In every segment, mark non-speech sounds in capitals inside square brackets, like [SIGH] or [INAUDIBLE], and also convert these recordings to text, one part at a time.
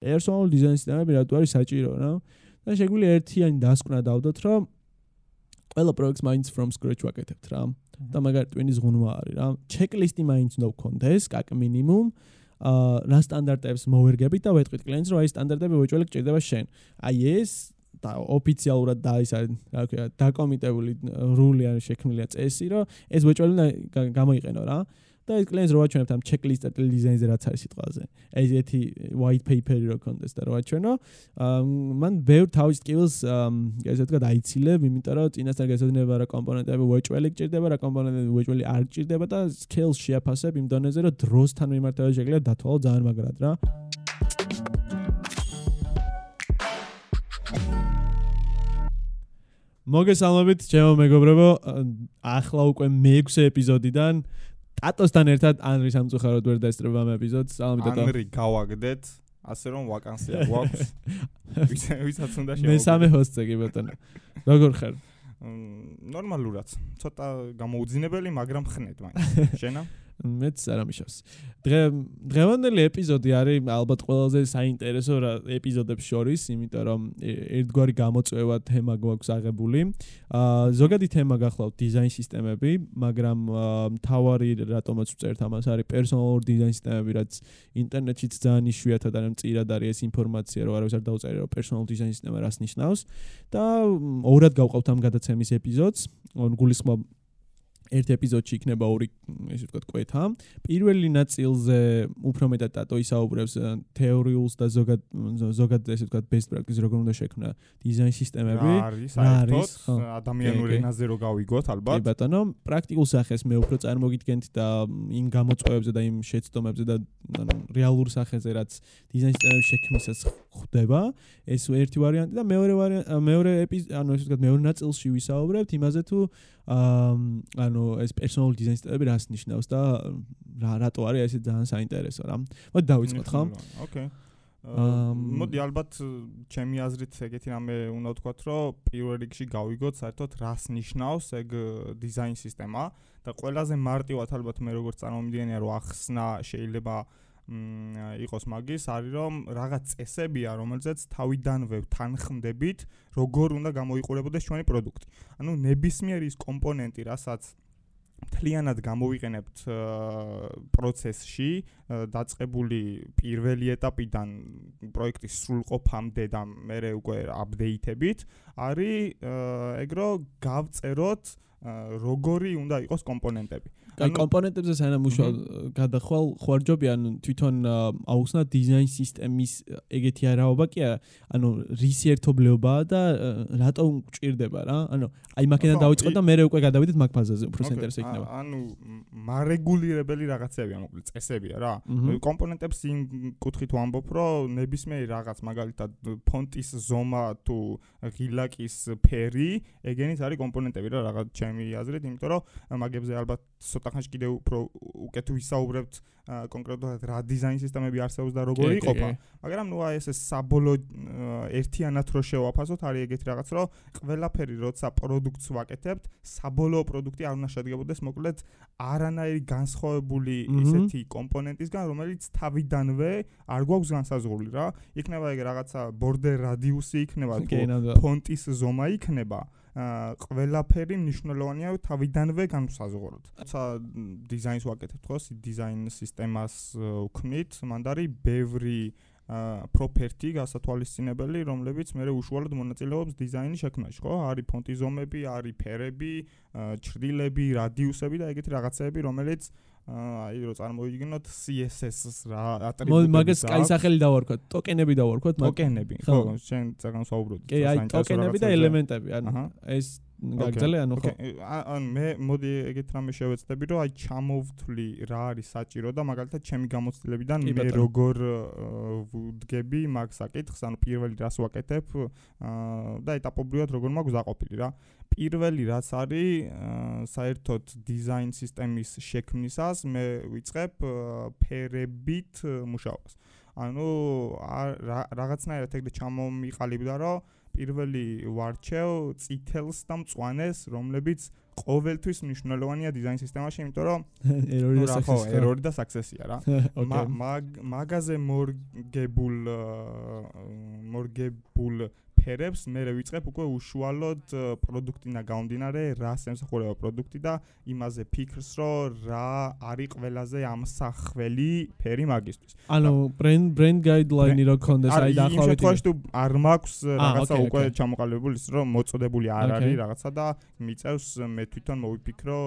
პერსონალ დიზაინ სისტემები რატო არის საჭირო რა? და შეგვიძლია ერთიანი დასკვნა დავდოთ რომ ყველა პროექტს მაინც from scratch ვაკეთებთ რა. და მაგალითად ტვინის ღუნვა არის რა. ჩეკლისტი მაინც უნდა გქონდეს კაკ მინიმუმ აა რა სტანდარტებს მოვერგებით და ვეთქვით კლიენტს რომ აი სტანდარტები ვეჭველი გჭირდება შენ. აი ეს და ოფიციალურად და ის არის რა ქვია დაკომიტებული რული არის შექმნილია წესი რომ ეს ვეჭველი უნდა გამოიყენო რა და ეს კლიენტს რო აჩვენებთ ამ ჩეკლისტ და დიზაინზე რაც არის სიტყვაზე. ეს ერთი white paper-ი რო კონდეს და რო აჩვენო, მან ბევრ თავის skills ესე ვთქვა დაიცილებ, იმიტომ რომ წინასწარ გასაძინება რა კომპონენტები ვეჭველი გჭირდება, რა კომპონენტები ვეჭველი არ გჭირდება და skills შეაფასებ იმ დონეზე, რომ დროსთან მიმართება შეგიძლია დათვალო ძალიან მაგრად რა. მოგესალმებით, ჩემო მეგობრებო, ახლა უკვე მე-6 ეპიზოდიდან ტატოსთან ერთად ანრი სამწუხაროდ ვერ დაესწრება ამ ეპიზოდს. სალამი ტატო. ანრი გავაგდეთ, ასე რომ ვაკანსია გვაქვს. [LAUGHS] ვისაც უნდა შევაგდო. მე სამე ჰოსტზე კი ბატონო. [LAUGHS] როგორ ხარ? ნორმალურად. ცოტა გამოუძინებელი, მაგრამ ხნეთ მაინც. [LAUGHS] შენა? მეც არ ამიშავს. დღე დღევანდელი ეპიზოდი არის ალბათ ყველაზე საინტერესო ეპიზოდებს შორის, იმიტომ რომ ერთგვარი გამოწვევა თემა გვაქვს აღებული. აა ზოგადი თემა გახლავთ დიზაინ სისტემები, მაგრამ მთავარი რატომაც ვწერთ ამას არის პერსონალური დიზაინ სისტემები, რაც ინტერნეტშიც ძალიან იშვიათად არის მწირად არის ეს ინფორმაცია, რომ არავის არ დაუწერე რომ პერსონალ დიზაინ სისტემა რას ნიშნავს და ორად გავყავთ ამ გადაცემის ეპიზოდს. გულისხმობ ერთ ეპიზოდში იქნება ორი ესე ვთქვათ კვეთა. პირველი ნაწილზე უფრო მეტად ტატო ისაუბრებს თეორიულს და ზოგად ზოგად ესე ვთქვათ best practice როგორ უნდა შექმნა დიზაინ სისტემები. რა არის ადამიანური ენაზე რო გავიგოთ ალბათ. კი ბატონო, პრაქტიკულ სახეს მე უფრო წარმოგიდგენთ და იმ გამოწვევებზე და იმ შეცდომებზე და ანუ რეალურ სახეზე რაც დიზაინ სისტემების შექმნისას ხდება. ეს ერთი ვარიანტი და მეორე ვარიანტი მეორე ეპიზოდი ანუ ესე ვთქვათ მეორე ნაწილში ვისაუბრებთ იმაზე თუ ანუ ეს პერსონალ დიზაინერები რას ნიშნავს და რა რატო არის ესე ძალიან საინტერესო რა. მოდი დავიწყოთ ხო? ოკეი. აა მოდი ალბათ ჩემი აზრით ეგეთი რამე უნდა ვთქვათ, რომ პირველ რიგში გავიგოთ საერთოდ რას ნიშნავს ეგ დიზაინ სისტემა და ყველაზე მარტივად ალბათ მე როგორც წარმომიდგენია რომ ახსნა შეიძლება იყოს მაგის არის რომ რაღაც წესებია რომელზეც თავიდანვე თანხმდებით როგორ უნდა გამოიყურებოდეს ჩვენი პროდუქტი. ანუ ნებისმიერი ის კომპონენტი, რასაც მთლიანად გამოვიყენებთ პროცესში დაწყებული პირველი ეტაპიდან პროექტის სრულყოფამდე და მეორე უკვე აპდეიტებით არის ეგრო გავწეროთ როგორი უნდა იყოს კომპონენტები. აი კომპონენტებზე სანამ უშუალოდ გადახვალ ხوارჯობი ანუ თვითონ აუხსნა დიზაინ სისტემის ეგეთი არაობა კი ანუ რისი ერთობლეობაა და რატო მჭირდება რა? ანუ აი მაგედან დავიწყებ და მე უკვე გადავიდეთ მაგ ფაზაზე უფრო სენტერს ექნება ანუ მარეგულირებელი რაღაცებია მოკლედ წესებია რა. კომპონენტებს იმ კუთხით ვამბობ რომ ნებისმიერი რაღაც მაგალითად ფონტის ზომა თუ ღილაკის ფერი ეგენით არის კომპონენტები რა რაღაც ჩემი აზრით იმიტომ რომ მაგებზე ალბათ ცოტა ხანში კიდე უფრო უკეთ ვისაუბრებთ კონკრეტულად რა დიზაინ სისტემები არსებობს და როგორი იყოფა. მაგრამ ნუ აი ეს საბოლო ერთიანად რო შევაფასოთ, არის ეგეთი რაღაც, რომ ყველაფერი როცა პროდუქტს ვაკეთებთ, საბოლოო პროდუქტი არ უნდა შედგებოდეს მოკლედ არანაირი განსხვავებული ისეთი კომპონენტისგან, რომელიც თავიდანვე არ გვაქვს განსაზღვრული რა. იქნება ეგ რაღაცა border radius-ი იქნება თუ ფონტის ზომა იქნება. ყველაფერი მნიშვნელოვანია თავიდანვე განსაზღვროთ. თუმცა დიზაინს ვაკეთებთ ხო, დიზაინ სისტემას ვქმნით, მანდარი ბევრი პროპერტი გასათვალისწინებელი, რომლებიც მე უშუალოდ მონაწილეობს დიზაინის შექმნაში, ხო? არის ფონტი ზომები, არის ფერები, ჭრილები, რადიუსები და ეგეთი რაღაცეები, რომელიც აი რო წარმოვიდგინოთ CSS-ს რა ატრიბუტები მაგას კაი სახელი დავარქვათ ტოკენები დავარქვათ ტოკენები ხო. შენ ძალიან საუბრობ კი აი ტოკენები და ელემენტები ანუ ეს გაგძელე ანუ ხო. ან მე მოდი ეგეთ რამე შევეცდები რომ აი ჩამოვთვლი რა არის საჭირო და მაგალითად ჩემი გამოცდილებიდან მე როგორ ვდგები მაგ საკითხს ანუ პირველი რას ვაკეთებ და ეტაპობრივად როგორ მაქვს დაყოფილი რა პირველი რაც არის საერთოდ დიზაინ სისტემის შექმნისას მე ვიწყებ ფერებით მუშაობას. ანუ რაღაცნაირად ეგრე ჩამომიყალიბდა რომ პირველი ვარჩევ წითელს და მწვანეს, რომლებიც ყოველთვის მნიშვნელოვანია დიზაინ სისტემაში, იმიტომ რომ [LAUGHS] ერორი და ხო, საქსესი. ერორი და საქსესია რა. [LAUGHS] მაგაზე მორგებულ მორგებულ ფერებს მე ვიწყებ უკვე უშუალოდ პროდუქტინა გამომდინარე რა სენსორება პროდუქტი და იმაზე ფიქრს რომ რა არის ყველაზე ამსახველი ფერი მაგისტვის. ანუ ბრენდ ბრენდ გაიდლაინი რო კონდეს აი დაახლოებით. იმ შემთხვევაში თუ არ მაქვს რაღაცა უკვე ჩამოყალიბებული ის რომ მოწოდებული არ არის რაღაცა და მიწევს მე თვითონ მოვიფიქრო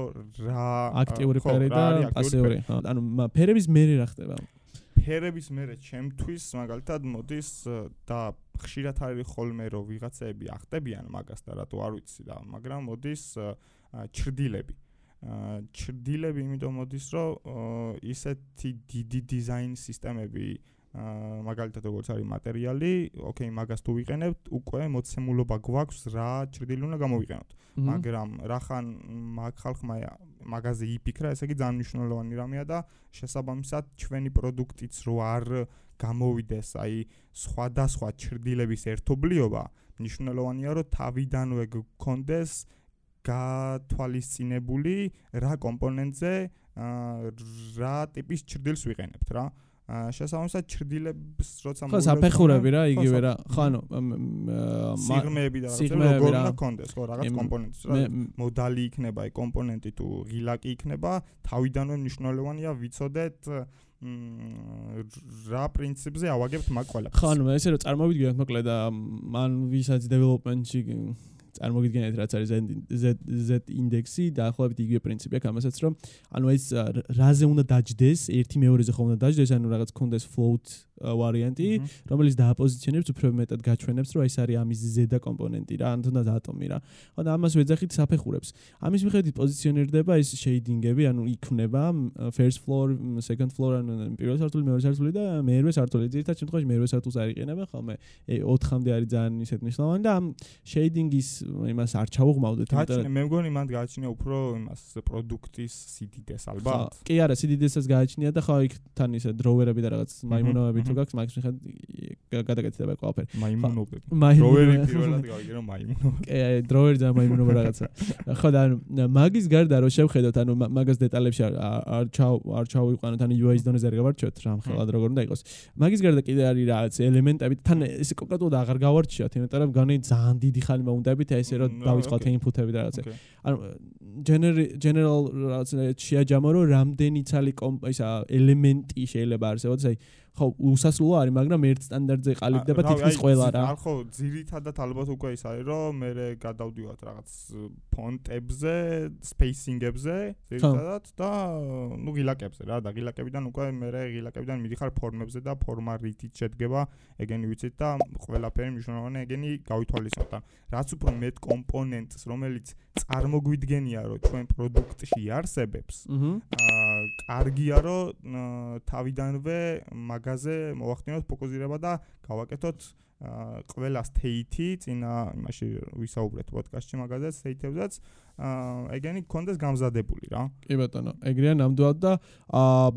რა აქტიური ფერი და პასიური. ანუ ფერების მერე რა ხდება? ფერების მერე ჩემთვის მაგალითად მოდის და ხშირად არის ხოლმე რომ ვიღაცები ახტებიან მაგას და რატო არ ვიცი და მაგრამ მოდის ჩრდილები. ჩრდილები იმიტომ მოდის რომ ისეთი დიდი დიზაინ სისტემები აა მაგალითად როგორც არის მატერიალი, ოკეი, მაგას თუ ვიყენებთ, უკვე მოცემულობა გვაქვს რა ჩრდილი უნდა გამოვიყენოთ. მაგრამ რახან მაგ ხალხმა მაგაზე იფიქრა, ესე იგი ძალიან მნიშვნელოვანი რამეა და შესაბამისად ჩვენი პროდუქტიც რო არ გამოვიდეს, აი სხვადასხვა ჩრდილების ერთობლიობა, მნიშვნელოვანია რომ თავიდანვე გქონდეს გათვალისწინებული რა კომპონენტზე აა, რა ტიპის ჩრდილს ვიყენებთ რა. შესაბამისად ჩრდილებს როცა ხო, საფეხურები რა, იგივე რა. ხო, ანუ სიღმეები და რაღაცა როგორ უნდა კონდეს, ხო, რაღაც კომპონენტს რა. მოდალი იქნება, აი კომპონენტი თუ ღილაკი იქნება, თავიდანვე მნიშვნელოვანია ვიცოდეთ რა პრინციპზე ავაგებთ მაგ ყველაფერს. ხო, ანუ ესე რომ წარმოვიდგინოთ მოკლედ მან ვისაც დეველოპმენტში წარმოგიდგენთ რაც არის Z Z ინდექსი და ახლობით იგივე პრინციპი აქვს ამასაც რომ ანუ ეს რა- რაზე უნდა დაჯდეს ერთი მეორეზე ხომ უნდა დაჯდეს ანუ რაღაც კონდეს float ვარიანტი რომელიც დააპოზიციონებს უფრო მეტად გაჩვენებს რომ ეს არის ამის ზედა კომპონენტი რა ან თუნდაც ატომი რა. ხო და ამას ვეძახით საფეხურებს. ამის მიხედვით პოზიციონირდება ეს შეიდინგები ანუ იქნება first floor second floor ანუ პირველ სართული მეორე სართული და მერვე სართული. ძირითადად შემთხვევაში მერვე სართულს არ იყენება ხოლმე 4-მდე არის ძალიან ისეთ მნიშვნელოვანი და ამ შეიდინგის იმას არ ჩავუღმავდეთ გააჩნია, მე მგონი მან გააჩნია უფრო იმას პროდუქტის სიდიდეს ალბათ. კი არა, CDD-საც გააჩნია და ხო იქ თან ისე დროვერები და რაღაც მაიმუნოვები თუ გაქვს, მაგის მიხედვით გა- გადაგეთდება ყველაფერი. [LAUGHS] მაიმუნობები. მაიმუნო- დროვერი პირველად გავიგე რომ მაიმუნობები. კი, დროვერი და მაიმუნობა რაღაცა. [LAUGHS] ხო და ანუ მაგის გარდა რომ შევხედოთ, ანუ მა- მაგას დეტალებში არ არ- ჩავ არ ჩავიყვანოთ, ანუ UI-ის დონეზე არ გავარჩიოთ რა მხოლოდ როგორ უნდა იყოს. მაგის გარდა კიდე არის რაღაც ელემენტები, თან ესე კონკრეტულად აღარ გავარჩიოთ, იმიტომ რომ განი ძალიან დიდი ხანი მოუნდებით, აი ესე რომ დავიწყოთ ინფუტები და რაღაცა. ოკეი. ანუ general general რაც შეაჯამო რომ რამდენი ცალი კომპ ისა ელემენტი შეიძლება არსებობდეს აი ხო უსასრულო არის მაგრამ ერთ სტანდარტზე ყალიბდება თითქმის ყველა რა. არ ხო, ძირითადად ალბათ უკვე ის არის, რომ მე გადავდივართ რაღაც ფონტებზე, სპეისინგებზე, ძირითადად და ნუ ღილაკებზე რა, და ღილაკებიდან უკვე მე ღილაკებიდან მიდიხარ ფორმებზე და ფორმა რითიც შედგება, ეგენი ვიცით და ყველაფერი მნიშვნელოვანი ეგენი გავითვალისწინოთ. და რაც უფრო მეტ კომპონენტს, რომელიც წარმოგვიდგენია, რომ ჩვენ პროდუქტში არსებებს, აა კარგია რომ თავიდანვე მაგაზე მოვახდინოთ ფოკუსირება და გავაკეთოთ ყველა state-ი წინა იმაში ვისაუბრეთ პოდკასტში მაგაზე აა ეგენი გქონდეს გამზადებული რა. კი ბატონო ეგრეა ნამდვილად და აა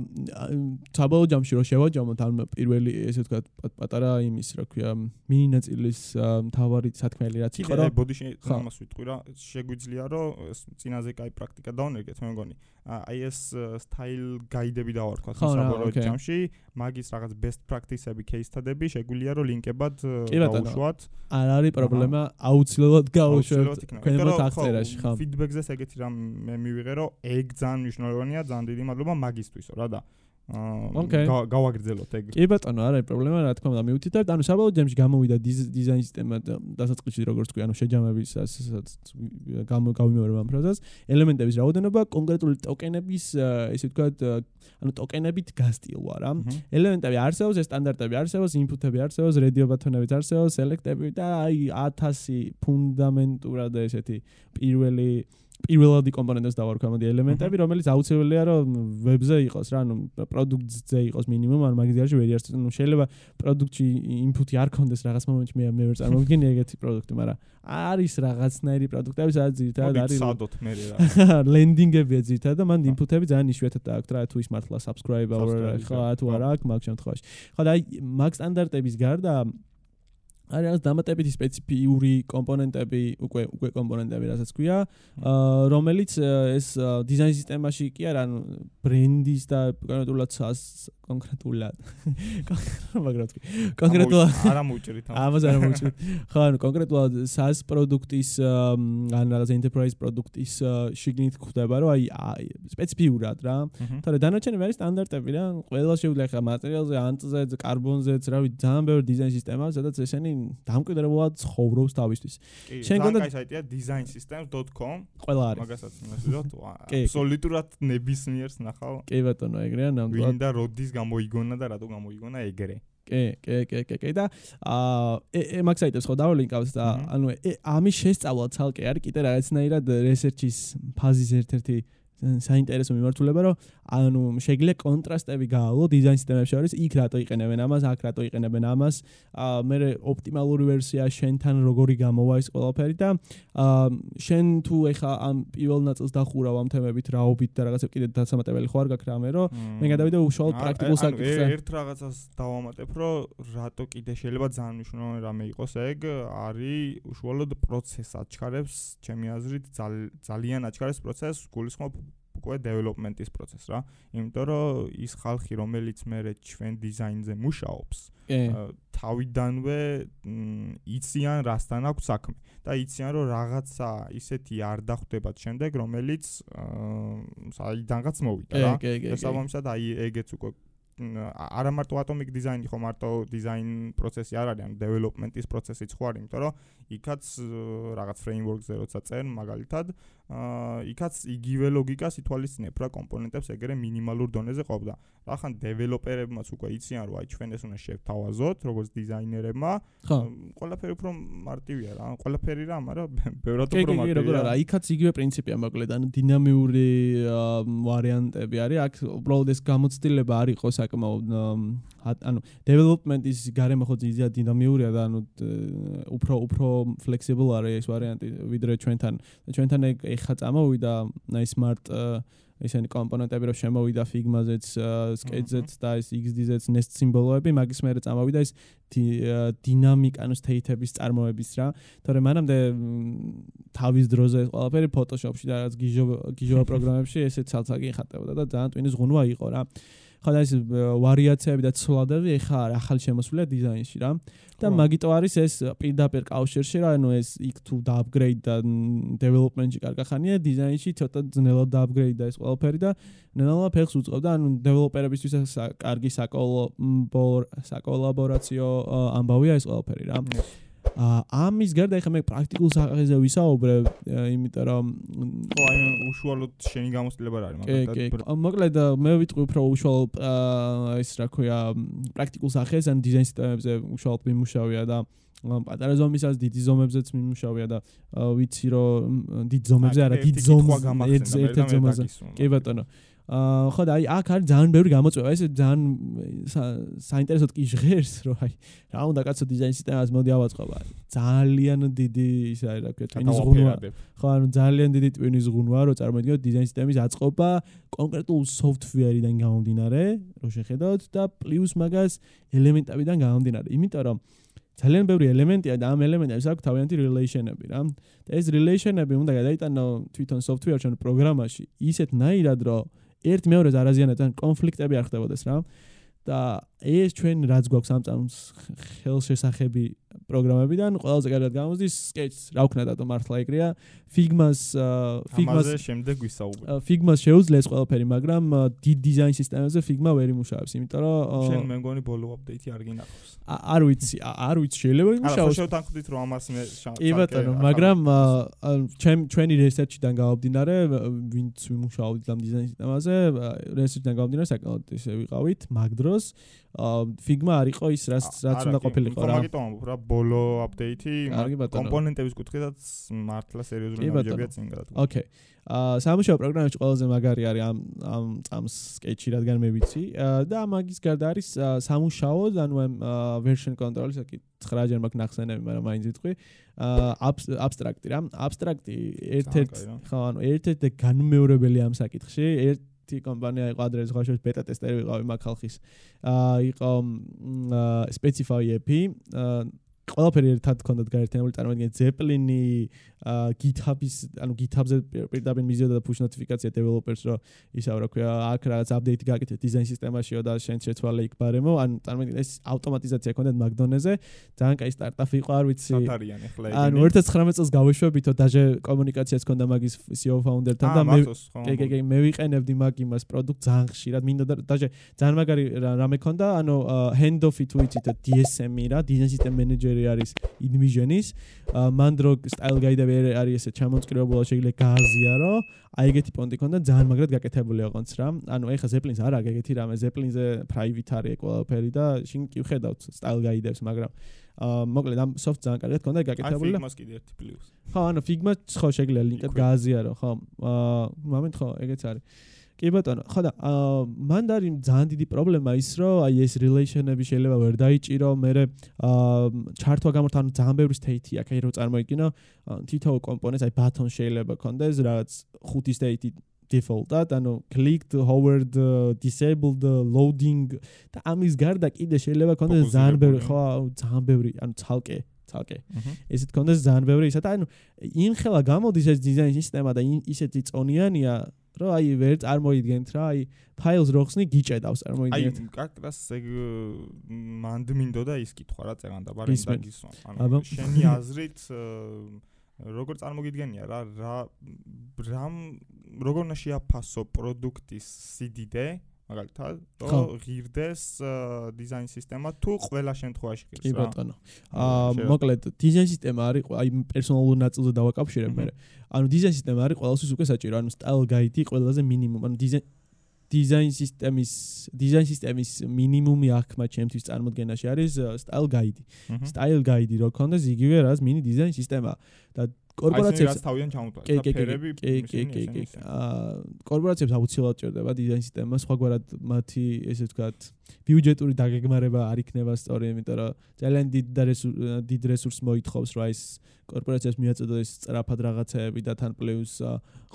საბოლოო ჯამში რო შევაჯამოთ ამ პირველი ესე ვთქვათ პა- პატარა იმის რა ქვია მინი ნაწილის აა, მთავარი სათქმელი რაც იყო რომ აი ბოდიში ამას ვიტყვი რა შეგვიძლია რომ ეს წინაზე კაი პრაქტიკა დავნერგეთ მე მგონი. აი ეს სტაილ გაიდები დავარქვა რა, საბოლოო ჯამში მაგის რაღაც best practice-ები, case study-ები შეგვიძლია რომ ლინკებად კი, დაუშვათ. არ არის პრობლემა აუცილებლად გავუშვებთ ქვემოთ რომ, აღწერაში ხო ფიდბექზე ეგეთი რამ მე მივიღე რომ ეგ ძალიან მნიშვნელოვანია, ძალიან დიდი მადლობა მაგისთვისო რა და გავაგრძელოთ ეგ. კი ბატონო, არა პრობლემა, რა თქმა უნდა, მიუთითებთ. ანუ საბოლოო ჯამში გამოვიდა დიზ- დიზაინ სისტემა და დასაწყისში როგორც თქვი, ანუ შეჯამების ასაც გამო გავიმეორებ ამ ფრაზას, ელემენტების რაოდენობა, კონკრეტული ტოკენების, ესე ვთქვათ, ანუ ტოკენებით გასტილვა რა. ელემენტები არსებობს, სტანდარტები არსებობს, ინფუტები არსებობს, რედიო ბატონებიც არსებობს, სელექტები და აი 1000 ფუნდამენტურად ესეთი პირველი პირველადი კომპონენტებს დავარქვა მოდი ელემენტები, რომელიც აუცილებელია რომ ვებზე იყოს რა, ანუ პროდუქტზე იყოს მინიმუმ, ან მაგის გარშე ვერ არის, ну შეიძლება პროდუქტში ინფუტი არ კონდეს რაღაც მომენტში მე მე ვერ წარმოვიდგენი ეგეთი პროდუქტი, მაგრამ არის რაღაცნაირი პროდუქტები, სადაც ძირითადად მოდით არის სადოთ მე რა. [LAUGHS] ლენდინგებია ძირითადად და მან ხო. ინფუტები ძალიან იშვიათად აქვს რა თუ ის მართლა subscribe-ը Subscribe-ი, ხო თუ ხო. არა აქვს მაგ შემთხვევაში. ხო და აი მაგ სტანდარტების გარდა არის რაღაც დამატებითი სპეციფიური კომპონენტები, უკვე უკვე კომპონენტები, რასაც ქვია, რომელიც ეს დიზაინ სისტემაში კი არა, ანუ ბრენდის და კონკრეტულად [LAUGHS] კონკრეტულად. მაგრამ თქვი. კონკრეტულად არ ამოუჭრით ამას არ ამოუჭრით ხო ანუ კონკრეტულად SaaS პროდუქტის ან რაღაც enterprise პროდუქტის შიგნით ხდება რომ აი სპეციფიურად რა. თორე დანარჩენები არის სტანდარტები რა. ყველა შეუძლია ხა მასალაზე ანტზე კარბონზე რა ვიცი ძალიან ბევრი დიზაინ სისტემა სადაც ესენი დამკვიდრებულად ცხოვრობს თავისთვის. შენ გონდა კაი საიტია designsystems.com ყველა არის. მაგასაც მოსულოთ აბსოლუტურად ნებისმიერს ნახავ კი ბატონო ეგრეა ნამდვილად. ვინდა როდის გამოიგონა და რატო გამოიგონა ეგრე. კი კი კი კი კი. და აა ე მაქსაიტებს ხო დავლინკავს და ანუ ამის შესწავლა ცალკე არის კიდე რაღაცნაირად რესერჩის ფაზის ერთ-ერთი საინტერესო მიმართულება რომ ანუ შეიძლება კონტრასტები გაავლო დიზაინ სისტემებში არის იქ რატო იყენებენ ამას აქ რატო იყენებენ ამას? აა მე ოპტიმალური ვერსია შენთან როგორი გამოვა ეს ყველაფერი და აა შენ თუ ეხა ამ პირველ ნაწილს დახურავ ამ თემებით რაობით და რაღაცა კიდე დასამატებელი ხო არ გაქვს რამე რომ მე გადავიდე უშუალოდ პრაქტიკულ საკითხზე. ერთ რაღაცას დავამატებ რომ რატო კიდე შეიძლება ძალიან მნიშვნელოვანი რამე იყოს ეგ არის უშუალოდ პროცესს აჩქარებს ჩემი აზრით ძალიან აჩქარებს პროცესს გულისხმობ უკვე დეველოპმენტის პროცესს რა. იმიტომ რომ ის ხალხი, რომელიც მე ჩვენ დიზაინზე მუშაობს, თავიდანვე იციან რასთან აქვს საქმე და იციან რომ რაღაცა ისეთი არ დახვდებათ შემდეგ, რომელიც საიდანღაც მოვიდა რა. და სამომსად აი ეგეც უკვე არა მარტო ატომიკ დიზაინი ხო მარტო დიზაინ პროცესი არ არის, ანუ დეველოპმენტის პროცესიც ხო არის, იმიტომ რომ იქაც რაღაც ფრეიმვორკზე როცა წერენ მაგალითად, იქაც იგივე ლოგიკას ითვალისწინებ რა კომპონენტებს ეგრე მინიმალურ დონეზე ყოფდა. ახან დეველოპერებმაც უკვე იციან რომ აი ჩვენ ეს უნდა შევთავაზოთ როგორც დიზაინერებმა. ყველაფერი უფრო მარტივია რა. ყველაფერი რა, მაგრამ ბევრად უფრო მარტივია. კი, კი, როგორ არა, იქაც იგივე პრინციპია მოკლედ, ანუ დინამიური ვარიანტები არის. აქ უბრალოდ ეს გამოცდილება არ იყო საკმაოდ ანუ დეველოპმენტის გარემო ხო ძიძა დინამიურია და ანუ უფრო უფრო flexible არის ეს ვარიანტი ვიდრე ჩვენთან. ჩვენთან ეხა წამოვიდა აი smart ესენი კომპონენტები რომ შემოვიდა Figma-ზეც, Sketch-ზეც და ეს XD-ზეც nest სიმბოლოები, მაგის მერე წამოვიდა ეს დინამიკა ანუ state-ების წარმოების რა. თორე მანამდე თავის დროზე ყველაფერი Photoshop-ში და რაღაც გიჟო გიჟო [LAUGHS] პროგრამებში ესე ცალ-ცალკე ხატებოდა და ძალიან ტვინის ღუნვა იყო რა. ხო და ეს ვარიაციები და ცვლადები ეხა ახალ შემოსვლია დიზაინში რა. და მაგიტო არის ეს პირდაპირ კავშირში რა, ანუ ეს იქ თუ დააპგრეიდ და დეველოპმენტში კარგახანია, დიზაინში ცოტა ძნელად დააპგრეიდ და ეს ყველაფერი და ნელა ფეხს უწყობდა, ანუ დეველოპერებისთვის კარგი საკოლაბორაციო ამბავია ეს ყველაფერი რა. ამის გარდა ეხლა მე პრაქტიკულ სახეზე ვისაუბრებ, იმიტომ რომ ხო, აი უშუალოდ შენი გამოცდილება რა არის, მაგრამ მოკლედ მე ვიტყვი უფრო უშუალოდ ეს რა ქვია პრაქტიკულ სახეს ან დიზაინ სისტემებზე უშუალოდ მიმუშავია და პატარა ზომისას დიდი ზომებზეც მიმუშავია და ვიცი რომ დიდ ზომებზე არა დიდ ზომზე ერთ-ერთ ზომაზე. კი ბატონო. აა ხო და აი აქ არის ძალიან ბევრი გამოწვევა ეს ძალიან საინტერესოდ კი ჟღერს რომ აი რა უნდა კაცო დიზაინ სისტემას მოდი ავაწყობა. ძალიან დიდი ისა რა ქვია ტვინის ღუნვა. ხო ანუ ძალიან დიდი ტვინის ღუნვა რომ წარმოიდგინოთ დიზაინ სისტემის აწყობა კონკრეტულ სოფტვერიდან გამომდინარე რომ შეხედოთ და პლუს მაგას ელემენტებიდან გამომდინარე. იმიტომ რომ ძალიან ბევრი ელემენტია და ამ ელემენტებს აქვს თავიანთი რილეიშენები რა. და ეს რილეიშენები უნდა გადაიტანო თვითონ სოფტვერში ან პროგრამაში ისეთნაირად რომ ერთ მეორეს არაზიანად ან კონფლიქტები არ ხდებოდეს რა. და ეს ჩვენ რაც გვაქვს ამ წამს ხელშესახები პროგრამებიდან ყველაზე კარგად გამოსდის sketch რა ვქნა და მართლა ეგრეა figma-ს figma-ს შემდეგ ვისაუბრებ. figma-ს შეუძლია ეს ყველაფერი მაგრამ დიდ დიზაინ სისტემებზე figma ვერ იმუშავებს იმიტომ რომ შენ მე მგონი ბოლო აპდეიტი არ გინახავს. არ ვიცი არ ვიცი შეიძლება იმუშაოს არა შევთანხმდით რომ ამას მე კი ბატონო მაგრამ ჩვენ ჩვენი research-დან გამომდინარე ვინც ვიმუშაობთ ამ დიზაინ სისტემაზე research-დან გამომდინარე საკმაოდ ისე ვიყავით მაგ Figma არ იყო ის რაც რაც უნდა ყოფილიყო რა. მაგიტომ ამბობ რა ბოლო აპდეიტი კომპონენტების კუთხითაც მართლა სერიოზული ნაბიჯებია წინ გადადგა. ოკეი. აა სამუშაო პროგრამებში ყველაზე მაგარი არის ამ ამ წამს sketch-ი რადგან მე ვიცი და მაგის გარდა არის სამუშაო ანუ ამ version control საკი 9ჯერ მაქვს ნახსენები მაგრამ მაინც ვიტყვი აა abstract-ი რა abstract-ი ერთ-ერთ ხო ანუ ერთ-ერთი განმეორებელი ამ საკითხში ერთ ერთი კომპანია იყო ადრეს ხაშოს ბეტა ტესტერი ვიყავი მაგ ხალხის. აა იყო specify app ყველაფერი ერთად ქონდათ გაერთიანებული წარმოიდგინეთ Zeppelin-ი, GitHub-ის, ანუ GitHub-ზე პირდაპირ მიზიოდა და push notification developers რო ისა რა ქვია, აქ რაღაც update გაკეთეთ დიზაინ სისტემაშიო და შენ შეცვალე იქ ბარემო, ანუ წარმოიდგინეთ ეს ავტომატიზაცია ქონდათ McDonald's-ზე, ძალიან კაი სტარტაპი იყო, არ ვიცი. სათარიანი ხლა იგი. ანუ 2019 წელს გავეშვებითო დაჟე კომუნიკაციაც ქონდა მაგის CEO founder-თან და მე კი კი კი მე ვიყენებდი მაგ იმას პროდუქტ ძალიან ხშირად მინდა და დაჟე ძალიან მაგარი რამე ქონდა, ანუ handoff-ი თუ იცით DSM-ი რა, design system manager-ი არის InVision-ის, მანდრო style guide-ები არის ესე ჩამოწკრივებული შეიძლება გააზიარო. აი ეგეთი პონტი ქონდა ძალიან მაგრად გაკეთებული აყონც რა. ანუ ეხა Zeppelin-ს არა გეგეთი რამე Zeppelin-ზე private არის ყველაფერი და შინ კი ვხედავთ style guide-ებს, მაგრამ აა მოკლედ ამ soft ძალიან კარგად ქონდა გაკეთებული. აი Figma-ს კიდე ერთი პლუს. ხო, ანუ Figma-ს ხო შეგიძლია ლინკად გააზიარო, ხო. აა მომენტ ხო, ეგეც არის. კი ბატონო, ხო და მან არის ძალიან დიდი პრობლემა ის, რომ აი ეს relation-ები შეიძლება ვერ დაიჭირო, მე ჩართვა გამორთ ანუ ძალიან ბევრი state-ი აქ აი რო წარმოიდგინო, თითოეულ კომპონენტს აი button შეიძლება კონდეს, რაღაც ხუთი state-ი default-ად, ანუ clicked, hovered, disabled, loading და ამის გარდა კიდე შეიძლება კონდეს ძალიან ბევრი, ხო, ძალიან ბევრი, ანუ ცალკე ცალკე. ესეთ კონდეს ძალიან ბევრი ისა და ანუ ინხელა გამოდის ეს დიზაინ სისტემა და ისეთი წონიანია რომ აი ვერ წარმოიდგენთ რა აი ფაილს რო ხსნი გიჭედავს წარმოიდგენთ. აი კაკრას ეგ მანდ მინდოდა ის კითხვა რა წერან და ბარი დაგისვა ანუ შენი აზრით როგორ წარმოგიდგენია რა რა რამ როგორ უნდა შეაფასო პროდუქტის სიდიდე მაგალითად, რომ ღირდეს დიზაინ სისტემა თუ ყველა შემთხვევაში ღირს რა. კი ბატონო. აა მოკლედ დიზაინ სისტემა არის აი პერსონალურ ნაწილზე დავაკავშირებ მე. ანუ დიზაინ სისტემა არის ყველასთვის უკვე საჭირო, ანუ სტაილ გაიდი ყველაზე მინიმუმ, ანუ დიზაინ დიზაინ სისტემის დიზაინ სისტემის მინიმუმი აქ მათ ჩემთვის წარმოქმნაში არის სტაილ გაიდი. სტაილ გაიდი რო ქონდეს იგივე რაც მინი დიზაინ სისტემა და კორპორაციებს თავიდან ჩამოთვალე და ფერები კი კი კი კი. აა კორპორაციებს აუცილებლად ჭირდება დიზაინ სისტემა სხვაგვარად მათი ესე ვთქვათ ბიუჯეტური დაგეგმარება არ იქნება სწორი იმიტომ რომ ძალიან დიდ და დიდ რესურს მოითხოვს რა ის კორპორაციას მიაწოდოს სწრაფად რაღაცეები და თან პლუს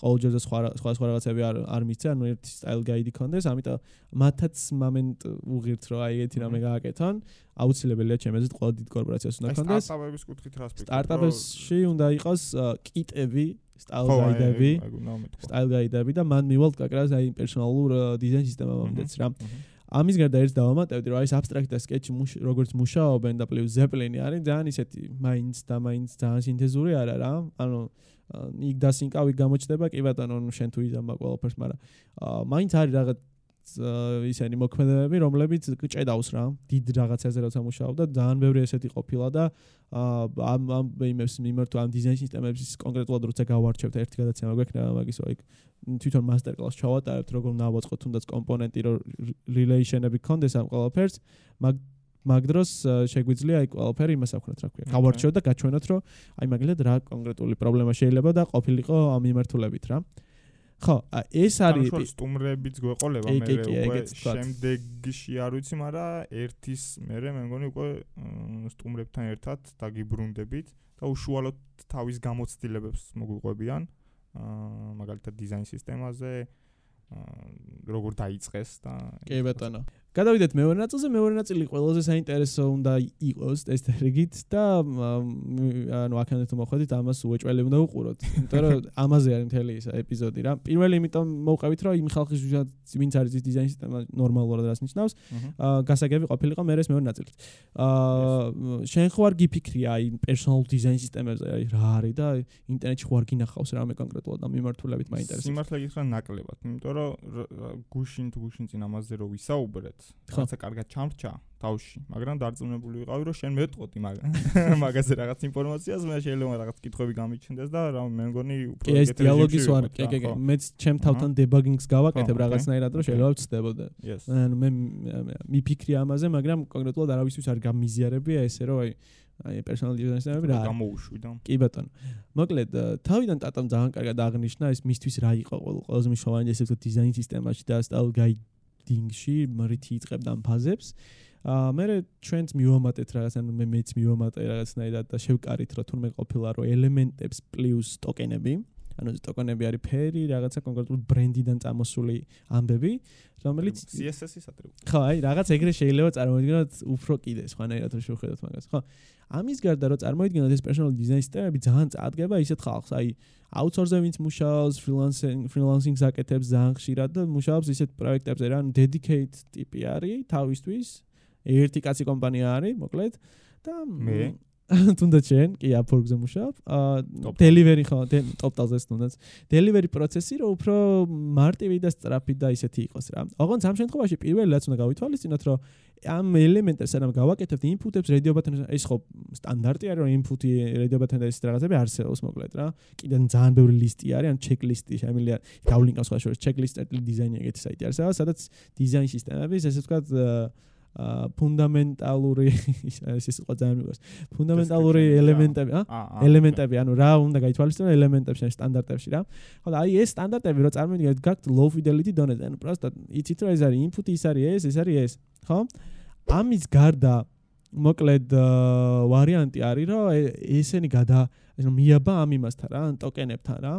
ყოველჯერ სხვა სხვა სხვა რაღაცები არ არ მისცე ანუ ერთი სტაილ გაიდი კონდეს ამიტომ მათაც მომენტ უღირთ რომ აი ერთი რამე გააკეთონ აუცილებელია ჩემეზეთ ყველა დიდ კორპორაციას უნდა კონდეს სტარტაპების კუთხით რა სპეციფიკა სტარტაპებში უნდა იყოს კიტები სტაილ გაიდები სტაილ გაიდები და მან მივალთ კაკრას აი პერსონალურ დიზაინ სისტემამდეც რა. ამის გარდა ერთ დავამატებდი რომ აი ეს აბსტრაქტ და სკეჩი როგორც მუშაობენ და პლუს ზეპლინი არის ძალიან ისეთი მაინც და მაინც ძალიან სინთეზური არა რა. ანუ იქ და სინკავი გამოჩნდება კი ბატონო შენ თუ იზამ ყველაფერს მაგრამ მაინც არის რაღაც ისენი მოქმედებები, რომლებიც ჭედავს რა, დიდ რაღაცაზე როცა მუშაობდა, ძალიან ბევრი ესეთი ყოფილა და ამ ამ იმებს მიმართ ამ დიზაინ სისტემების კონკრეტულად როცა გავარჩევთ ერთი გადაცემა გვექნება მაგის აი თვითონ მასტერ კლას ჩავატარებთ, როგორ ნავაწყოთ თუნდაც კომპონენტი რო rilation-ები კონდეს ამ ყველაფერს, მაგ მაგ დროს შეგვიძლია აი ყველაფერი იმას აქვთ რა ქვია. გავარჩევთ და გაჩვენოთ, რომ აი მაგალითად რა კონკრეტული პრობლემა შეიძლება და ყოფილიყო ამ მიმართულებით რა. ხო, ეს არის სტუმრებიც გვეყოლება მე უკვე შემდეგში არ ვიცი, მაგრამ ერთის მე მე მგონი უკვე სტუმრებთან ერთად დაგიბრუნდებით და უშუალოდ თავის გამოცდილებებს მოგვიყვებიან. აა მაგალითად დიზაინ სისტემაზე აა როგორ დაიწყეს და კი ბატონო. გადავიდეთ მეორე ნაწილზე, მეორე ნაწილი ყველაზე საინტერესო უნდა იყოს ტესტერიგით და ანუ აქამდე თუ მოხვედით, ამას უეჭველი უნდა უყუროთ. იმიტომ რომ [LAUGHS] ამაზე არის მთელი ეს ეპიზოდი რა. პირველი იმიტომ მოვყევით, რომ იმ ხალხის ვინც არის ის დიზაინ სისტემა ნორმალურად რას ნიშნავს, გასაგები ყოფილიყო მე ეს მეორე ნაწილი. აა შენ ხო არ გიფიქრია აი პერსონალ დიზაინ სისტემებზე აი რა არის და ინტერნეტში ხო არ გინახავს რამე კონკრეტულად ამ მიმართულებით მაინტერესებს. სიმართლე გითხრა ნაკლებად, იმიტომ რომ გუშინ თუ გუშინ წინ ამაზე რო ვისაუბრეთ, რაღაცა კარგად ჩამრჩა თავში, მაგრამ დარწმუნებული ვიყავი, რომ შენ მეტყოდი [LAUGHS] მაგაზე რაღაც ინფორმაციას, მე შეიძლება რაღაც კითხვები გამიჩნდეს და რა მე მგონი უფრო ეგეთი ეს დიალოგის ვარ, კი კი კი, მეც ჩემ თავთან დებაგინგს გავაკეთებ რაღაცნაირად, რომ შეიძლება ვწდებოდე. ანუ მე მიფიქრი ამაზე, მაგრამ კონკრეტულად არავისთვის არ გამიზიარებია ესე რომ აი აი პერსონალ დიზაინერები რა. გამოუშვიდა. კი ბატონო. მოკლედ თავიდან ტატამ ძალიან კარგად აღნიშნა ეს მისთვის რა იყო ყველაზე მნიშვნელოვანი ესე ვთქვი დიზაინ სისტემაში და სტაილ გაიდ დინგში მრითი იწებდა ამ ფაზებს. აა მე ჩვენც მივამატეთ რაღაც ანუ მე მეც მივამატე რაღაცნაირად და შევკარით რომ თურმე ყოფილა რომ ელემენტებს პლუს ტოკენები ანუ ტოკენები არის ფერი, რაღაცა კონკრეტული ბრენდიდან წამოსული ამბები, რომელიც CSS-ის ატრიბუტი. ხო, აი, რაღაც ეგრე შეიძლება წარმოიდგინოთ უფრო კიდე სხვანაირად რო შევხედოთ მაგას, ხო? ამის გარდა რომ წარმოიდგინოთ ეს პერსონალ დიზაინ სისტემები ძალიან წადგება ისეთ ხალხს, აი აუთსორსზე ვინც მუშაობს, ფრილანსინგ ფრილანსინგს აკეთებს ძალიან ხშირად და მუშაობს ისეთ პროექტებზე, რა, ანუ დედიკეიტ ტიპი არის თავისთვის. ერთი კაცი კომპანია არის, მოკლედ. და მე [LAUGHS] თუნდაც შენ კი აპორგზე მუშაობ. აა დელივერი ხო, ტოპტალზე თუნდაც. დელივერი პროცესი რო უფრო მარტივი და სწრაფი და ისეთი იყოს რა. ოღონდ ამ შემთხვევაში პირველი რაც უნდა გავითვალისწინოთ, რომ ამ ელემენტებს სანამ გავაკეთებთ ინფუტებს radio button ეს ხო სტანდარტი არის რომ ინფუტი radio button და ეს რაღაცები არსებობს მოკლედ რა. კიდე ძალიან ბევრი ლისტი არის, ან ჩეკლისტი შემიძლია გავლინკავს სხვა შორის ჩეკლისტი დიზაინი ეგეთი საიტი არსებობს, სადაც დიზაინ სისტემების ესე ვთქვათ ფუნდამენტალური ეს იყო ძალიან მიყვარს. ფუნდამენტალური ელემენტები ა? ელემენტები ანუ რა უნდა გაითვალისწინო ელემენტებში სტანდარტებში რა. ხო და აი ეს სტანდარტები რო წარმოვიდგინეთ გაქვთ low fidelity დონეზე. ანუ პროსტა იცით რომ ეს არის input ის არის ეს ეს არის ეს ხო? ამის გარდა მოკლედ ვარიანტი არის რომ ესენი გადა ანუ მიაბა ამ იმასთან რა ტოკენებთან რა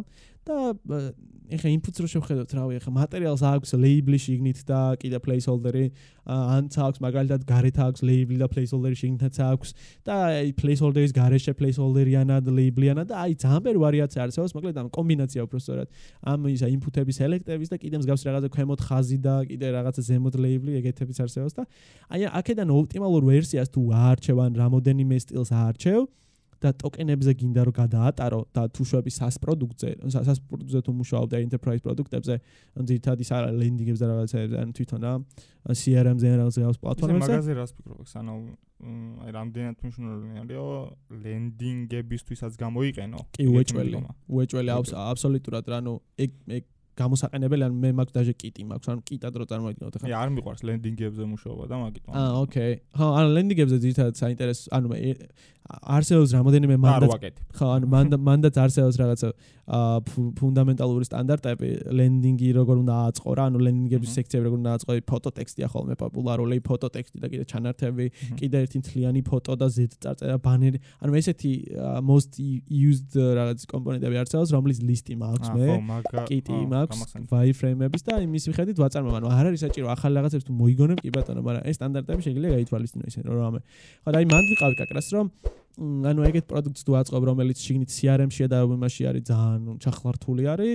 და ეხა inputs რო შევხედოთ რავი ეხა მატერიალს აქვს label-ი შიგნით და კიდე placeholder-ი ან აქვს მაგალითად გარეთ აქვს label და placeholder-ი შიგნითაც აქვს და აი placeholder-ის გარეშე placeholder-იანა და label-იანა და აი ბევრი ვარიაცია არსებობს მოკლედ ამ კომბინაცია უბრალოდ ამ ისა input-ების ელექტების და კიდე მსგავს რაღაცა ქვემოთ ხაზი და კიდე რაღაცა ზემოთ label-ი ეგეთებიც არსებობს და აი აქედან ოპტიმალურ ვერსიას თუ აარჩევ ან რამოდენიმე სტილს აარჩევ და ტოკენებზე გინდა რომ გადაატარო და თუ შვები SaaS პროდუქტზე, SaaS პროდუქტზე თუ მუშაობ და enterprise პროდუქტებზე, ან ძირითადად ის არა ლენდინგებზე და რაღაცებზე, ან თვითონ რა CRM-ზე ან რაღაცა აქვს პლატფორმებზე. მაგაზე რას ფიქრობ, ანუ აი რამდენად მნიშვნელოვანი არისო ლენდინგებისთვისაც გამოიყენო. კი, უეჭველი. უეჭველი აბსოლუტურად რა, ანუ ეგ ეგ გამოსაყენებელი ან მე მაქვს დაჟე კიტი მაქვს ან კიტად რო წარმოიდგინოთ ახლა. აი არ მიყვარს ლენდინგებზე მუშაობა და მაგით. აა ოკეი. ხო, ან ლენდინგებზე ძირითადად საინტერესო ანუ არსებობს რამოდენიმე მანდატ ხო ანუ მანდატ არსებობს რაღაცა ფუნდამენტალური სტანდარტები ლენდინგი როგორ უნდა აწყო რა ანუ ლენდინგების სექციები როგორ უნდა აწყო ფოტო ტექსტია ხოლმე პოპულარული ფოტო ტექსტი და კიდე ჩანართები კიდე ერთი თლიანი ფოტო და ზედ წარწერა ბანერი ანუ ესეთი most used რაღაც კომპონენტები არსებობს რომლის ლისტი მაქვს მე კიტი მაქვს wireframe-ების და იმის მიხედვით ვაწარმოებ ანუ არ არის საჭირო ახალ რაღაცებს თუ მოიგონებ კი ბატონო მაგრამ ეს სტანდარტები შეიძლება გაითვალისწინო ისე რომ რამე. ხო და აი მანდ ვიყავი კაკრას რომ ანუ ეგეთ პროდუქტს თუ აწყობ რომელიც შიგნით CRM-ში და იმაში არის ძალიან ჩახლართული არის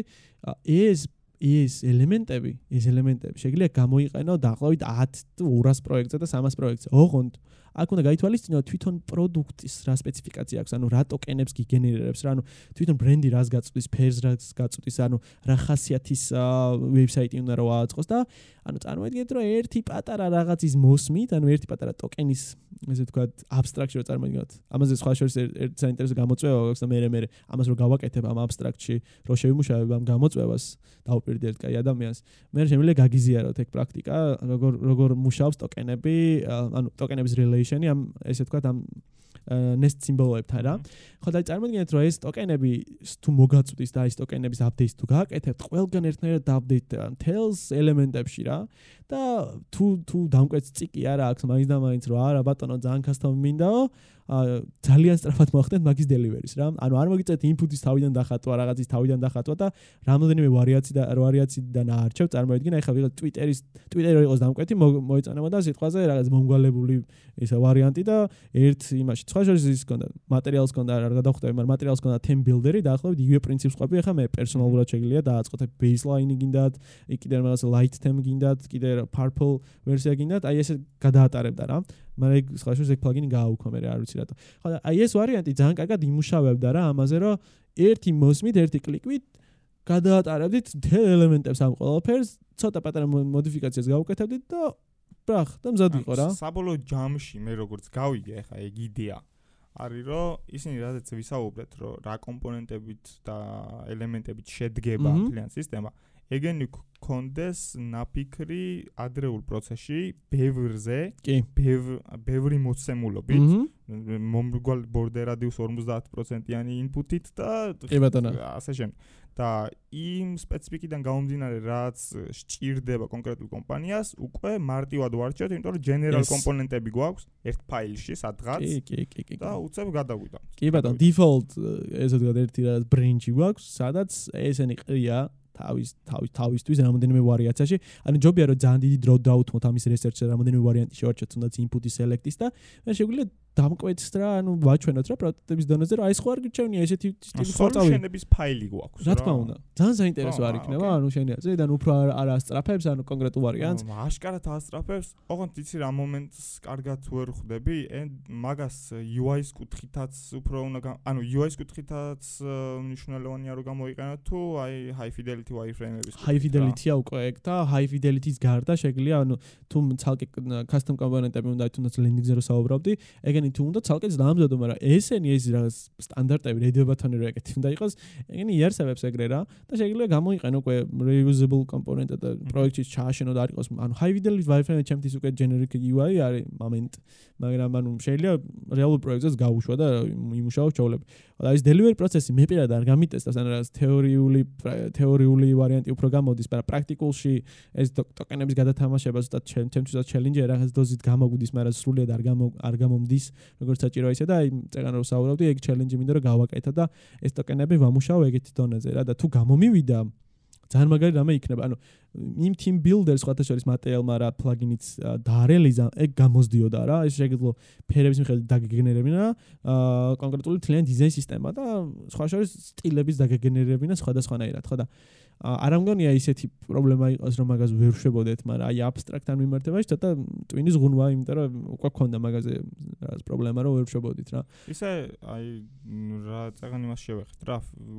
ეს ეს ელემენტები ეს ელემენტები შეიძლება გამოიყენო დაახლოებით 10 თუ 200 პროექტზე და 300 პროექტზე ოღონდ აქ უნდა გაითვალისწინო თვითონ პროდუქტის რა სპეციფიკაცია აქვს, ანუ რა ტოკენებს გიგენერირებს, რა ანუ თვითონ ბრენდი რას გაწვდის, ფერს რას გაწვდის, ანუ რა ხასიათის ვებსაიტი უნდა რა აწყოს და ანუ წარმოიდგინეთ რომ ერთი პატარა რაღაცის მოსმით, ანუ ერთი პატარა ტოკენის ესე ვთქვათ აბსტრაქცია წარმოიდგინოთ. ამაზე სხვა შორის ერთ საინტერესო გამოწვევა აქვს და მე მე ამას რო გავაკეთებ ამ აბსტრაქცში, რო შევიმუშავებ ამ გამოწვევას დაუპირდეთ კაი ადამიანს. მე შემიძლია გაგიზიაროთ ეგ პრაქტიკა, როგორ როგორ მუშაობს ტოკენები, ანუ ტოკენების relation application-ი ამ ესე ვთქვათ ამ nest სიმბოლოებთან რა. ხო და წარმოიდგინეთ რომ ეს ტოკენები თუ მოგაწვდის და ეს ტოკენების update-ს თუ გააკეთებთ, ყველგან ერთნაირად update tells ელემენტებში რა. და თუ თუ დამკვეთს ციკი არა აქვს მაინც და მაინც რომ არა ბატონო ძალიან custom მინდაო, ძალიან სწრაფად მოახდენთ მაგის delivery-ს რა. ანუ არ მოგიწევთ input-ის თავიდან დახატვა, რაღაცის თავიდან დახატვა და რამოდენიმე ვარიაცი და ვარიაციიდან აარჩევ, წარმოიდგინე, ეხლა ვიღაც Twitter-ის Twitter-ი იყოს დამკვეთი, მოეწონებოდა სიტყვაზე რაღაც მონგვალებული ისა ვარიანტი და ერთ იმაში. სხვა შორის ის კონდა მატერიალს კონდა რა გადახვდები, მაგრამ მატერიალს კონდა theme builder-ი და ახლავე იგივე პრინციპს ყვები, ეხლა მე პერსონალურად შეგიძლია დააწყოთ. baseline-ი გინდათ, კიდე რაღაც light theme გინდათ, კიდე purple ვერსია გინდათ, აი ესე გადაატარებდა რა. მაგრამ ეგ სხვა ეგ პლაგინი გააუქმა მე არ ვიცი რატო. ხო და აი ეს ვარიანტი ძალიან კარგად იმუშავებდა რა ამაზე რომ ერთი მოსმით, ერთი კლიკვით გადაატარებდით თელ ელემენტებს ამ ყველაფერს, ცოტა პატარა მოდიფიკაციას გავუკეთებდით და ბრახ და მზად იყო რა. საბოლოო ჯამში მე როგორც გავიგე ახლა ეგ იდეა არის რომ ისინი რადგან ვისაუბრეთ რომ რა კომპონენტებით და ელემენტებით შედგება კლient სისტემა ეგენი კონდეს ნაფიქრი ადრეულ პროცესში ბევრზე კი. ბევრი მოცემულობით. მომრგვალ border radius 50%-იანი input-ით და კი ბატონო. ასე შენ და იმ სპეციფიკიდან გამომდინარე რაც სჭირდება კონკრეტულ კომპანიას უკვე მარტივად ვარჩევთ იმიტომ რომ general კომპონენტები გვაქვს ერთ ფაილში სადღაც. კი კი კი კი და უცებ გადაგვიდავთ კი ბატონო default ესე ვთქვათ ერთი რაღაც branch-ი გვაქვს სადაც ესენი ყრია თავის თავის თავისთვის რამოდენიმე ვარიაციაში. ანუ ჯობია რომ ძალიან დიდი დრო დაუთმოთ ამის რესერჩზე რამოდენიმე ვარიანტი შევარჩიოთ თუნდაც input-ის select-ის და მე შეგვიძლია დამკვეთს რა, ანუ ვაჩვენოთ რა პროტოტიპის დონეზე, რომ აი სხვა არ გიჩვენია ესეთი ტიპის სოლუციონები. სოლუშენების ფაილი გვაქვს რა. რა თქმა უნდა. ძალიან საინტერესო არ იქნება, ანუ შენ ზედან უფრო არ ასტრაფებს, ანუ კონკრეტულ ვარიანტს. აშკარად ასტრაფებს. ოღონდ იცი რა მომენტს კარგად ვერ ხვდები, მაგას UI-ის კუთხითაც უფრო უნდა ანუ UI-ის კუთხითაც მნიშვნელოვანია რომ გამოიყენოთ თუ აი high fidelity wireframe-ების high fidelity-ა უკვე ეგ და high fidelity-ის გარდა შეგვიძლია ანუ თუ ცალკე custom კომპონენტები უნდა თუნდაც landing-ზე რო საუბრობდი, ეგენი ესენი თუ უნდა ცალკე დაამზადო, მაგრამ ესენი ეს რაღაც სტანდარტები რედებათან რა ეგეთი უნდა იყოს, ეგენი იარსებებს ეგრე რა და შეიძლება გამოიყენო უკვე reusable component და პროექტის ჩააშენო და არ იყოს ანუ high fidelity wireframe ჩემთვის უკვე generic UI არის moment, მაგრამ ანუ შეიძლება რეალურ პროექტებს გავუშვა და იმუშაო ჩაოლებ. და ეს delivery პროცესი მე პირადად არ გამიტესტავს, ანუ რაღაც თეორიული თეორიული ვარიანტი უფრო გამოდის, მაგრამ პრაქტიკულში ეს ტოკენების გადათამაშება ზუსტად ჩემთვისაც challenge-ია, რაღაც დოზით გამოგვდის, მაგრამ სრულიად არ გამო არ გამომდის. როგორც საჭირო ისე და აი წეგან რო საუბრობდი ეგ ჩელენჯი მინდა რომ გავაკეთო და ეს ტოკენები ვამუშაო ეგეთი დონეზე რა და თუ გამომივიდა ძალიან მაგარი რამე იქნება. ანუ იმ team builder-ს ხათა შორის მატერიალმა რა პლაგინიც დაარელიზა ეგ გამოსდიოდა რა. ეს შეგიძლია ფერების მიხედვით დაგეგენერებინა. კონკრეტული თლიანი დიზაინ სისტემა და სხვა შორის სტილების დაგეგენერებინა სხვადასხვანაირად. ხო და არ ამგონია ისეთი პრობლემა იყოს რომ მაგას ვერ შვებოდეთ, მაგრამ აი აბსტრაქტთან მიმართებაში ცოტა ტვინის ღუნვა, იმიტომ რომ უკვე ქონდა მაგაზე რაღაც პრობლემა რომ ვერ შვებოდით რა. ისე აი რა წეგან იმას შევეხეთ რა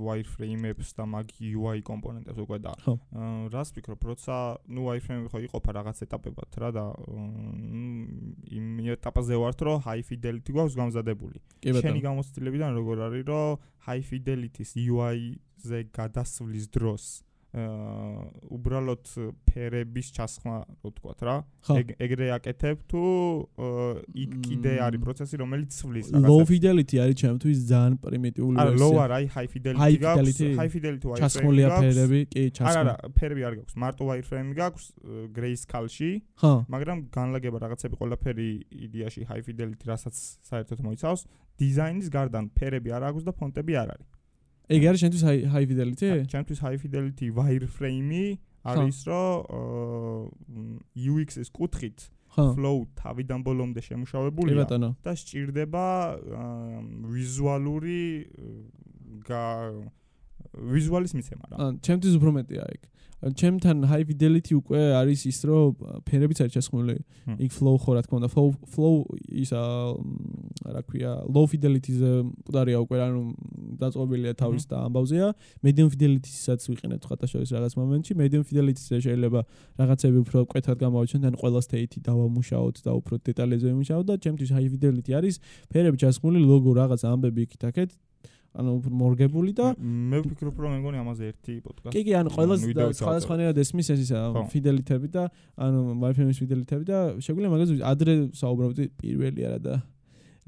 wireframe-ებს და მაგ UI კომპონენტებს უკვე და რას ვფიქრობ, როცა ნუ wireframe-ები ხო იყოფა რაღაც ეტაპებად რა და იმ ეტაპაზე ვართ რომ high fidelity გვაქვს გამზადებული. შენი გამოცდილებიდან როგორ არის რომ high fidelity-ის UI-ზე გადასვლის დროს უბრალოდ ფერების ჩასხმა რო ვთქვათ რა ეგრე აკეთებ თუ იქ კიდე არის პროცესი რომელიც ცვლის რაღაცა low fidelity არის ჩემთვის ძალიან პრიმიტიული ვერსია არა low არა high fidelity გაქვს high fidelity wireframe ჩასხმულია ფერები კი ჩასხმა არა არა ფერები არ გაქვს მარტო wireframe გაქვს grayscale-ში მაგრამ განლაგება რაღაცები ყველაფერი იდეაში high fidelity რასაც საერთოდ მოიცავს. დიზაინის გარდან ფერები არ აქვს და ფონტები არ არის ეგ არის შენთვის high fidelity? შენთვის high fidelity wireframe-ი არის რომ UX-ის კუთხით flow თავიდან ბოლომდე შემუშავებულია და სჭირდება ვიზუალური ვიზუალის მიცემა რა. ან ჩემთვის უფრო მეტია ეგ. ჩემთან high fidelity უკვე არის ის რომ ფერებიც არის ჩასხმული. იქ flow ხო რა თქმა უნდა flow flow ის რა ქვია low fidelity-ზე მკვდარია უკვე ანუ დაწყობილია თავის და ამბავზეა. medium fidelity-საც ვიყენებთ ხათა შორის რაღაც მომენტში. medium fidelity-ზე შეიძლება რაღაცები უფრო კვეთად გამოვაჩინოთ ან ყველა state-ი დავამუშაოთ და უფრო დეტალებზე ვიმუშაოთ და ჩემთვის high fidelity არის ფერები ჩასხმული logo რაღაც ამბები იქით აქეთ ანუ მორგებული და მე ვფიქრობ რომ მე მგონი ამაზე ერთი პოდკასტი. კი კი, ანუ ყველა სხვადასხვანაირად ესმის ეს ისა ფიდელიტები და ანუ Wi-Fi-ის ფიდელიტები და შეგვიძლია მაგაზე ადრე საუბრობდი პირველი არა და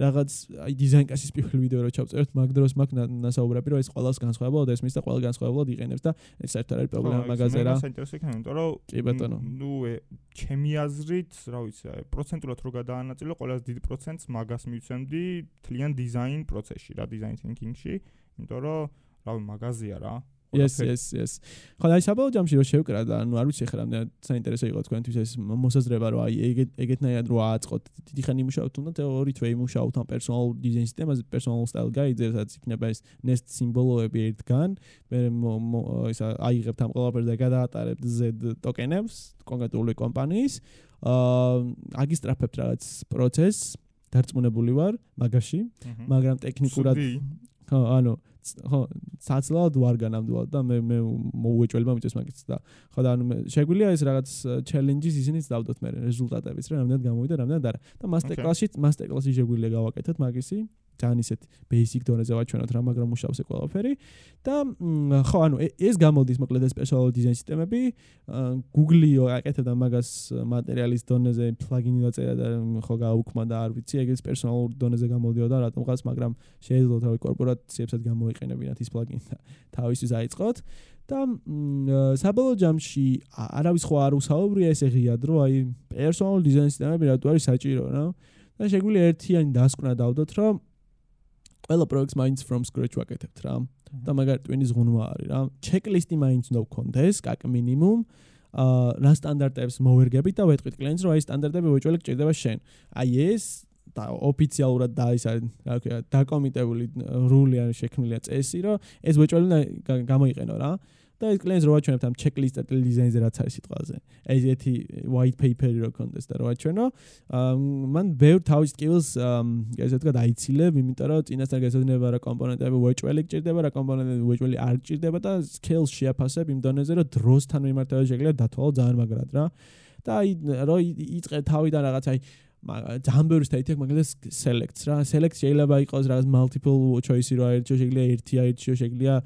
რაღაც აი დიზაინ კასის პირველ ვიდეო რო ჩავწეროთ მაგ დროს მაგ ნასაუბრები რომ ეს ყველას განსხვავებულად ესმის და ყველა განსხვავებულად იყენებს და ეს საერთოდ არის პრობლემა მაგაზე რა. მე საინტერესო იქნება, იმიტომ რომ კი ბატონო. ნუ ჩემი აზრით, რა ვიცი, პროცენტულად რო გადაანაწილო, ყველაზე დიდ პროცენტს მაგას მივცემდი თლიან დიზაინ პროცესში, რა დიზაინ თინკინგში, იმიტომ რომ რავი მაგაზია რა. Yes yes yes. ხო აი საბოლოო ჯამში რო შევკრა და ანუ არ ვიცი ხე რამდენად საინტერესო იყო თქვენთვის ეს მოსაზრება რომ აი ეგეთ ეგეთნაირად რო ააწყოთ. დიდი ხანი იმუშაოთ თუნდაც ორი თვე იმუშაოთ ამ პერსონალ დიზაინ სისტემაზე პერსონალ სტაილ გაიძერს რაც იქნება ეს nest სიმბოლოები ერთგან. მე ის აიღებთ ამ ყველაფერს და გადაატარებთ z ტოკენებს კონკრეტული კომპანიის. აა აგისტრაფებთ რაღაც პროცესს დარწმუნებული ვარ მაგაში. მაგრამ ტექნიკურად ხო ანუ ხო საცლად ვარ განამდვილად და მე მე მოუეჭველება მიწეს მაგის და ხო და ანუ შეგვიძლია ეს რაღაც ჩელენჯის ისინიც დავდოთ მე რეზულტატების რა რამდენად გამოვიდა რამდენად არა და მასტერ კლასში მასტერ კლასში შეგვიძლია გავაკეთოთ მაგისი ძალიან ისეთ basic დონეზე ვაჩვენოთ რა, მაგრამ მუშაობს ეს ყველაფერი. და ხო, ანუ ეს გამოდის მოკლედ ეს special design სისტემები. Google-ი აკეთებდა მაგას მატერიალის დონეზე plugin-ი დაწერა და ხო გააუქმა და არ ვიცი, ეგ ეს პერსონალურ დონეზე გამოდიოდა რატომღაც, მაგრამ შეიძლება თავი კორპორაციებსაც გამოიყენებინათ ის plugin და თავისთვის აიწყოთ. და საბოლოო ჯამში არავის ხო არ უსაუბრია ესე ღიად რომ აი პერსონალ დიზაინ სისტემები რატო არის საჭირო რა და შეგვიძლია ერთიანი დასკვნა დავდოთ რომ ყველა პროექტს მაინც from scratch ვაკეთებთ რა. და მაგარი ტვინის ღუნვა არის რა. ჩეკლისტი მაინც უნდა გქონდეს კაკ მინიმუმ აა რა სტანდარტებს მოვერგებით და ვეთქვით კლიენტს რომ აი სტანდარტები უეჭველი გჭირდება შენ. აი ეს და ოფიციალურად და ის არის რა ქვია დაკომიტებული რული არის შექმნილია წესი რომ ეს უეჭველი გამოიყენო რა და ეს კლიენტს რო აჩვენებთ ამ ჩეკლისტ და დიზაინზე რაც არის სიტყვაზე. ეს ერთი white paper-ი რო კონდეს და რო აჩვენო, მან ბევრ თავის skills ესე ვთქვა დაიცილებ, იმიტომ რომ წინასწარ გასაზრდება რა კომპონენტები უეჭველი გჭირდება, რა კომპონენტები უეჭველი არ გჭირდება და skills შეაფასებ იმ დონეზე, რომ დროსთან მიმართება შეგვიძლია დათვალო ძალიან მაგრად რა. და აი რო იწყე თავიდან რაღაც აი ძალიან ბევრი სტეიტი აქვს მაგალითად select რა. select შეიძლება იყოს რაღაც multiple choice-ი რა ერთში შეიძლება ერთი აერთში შეიძლება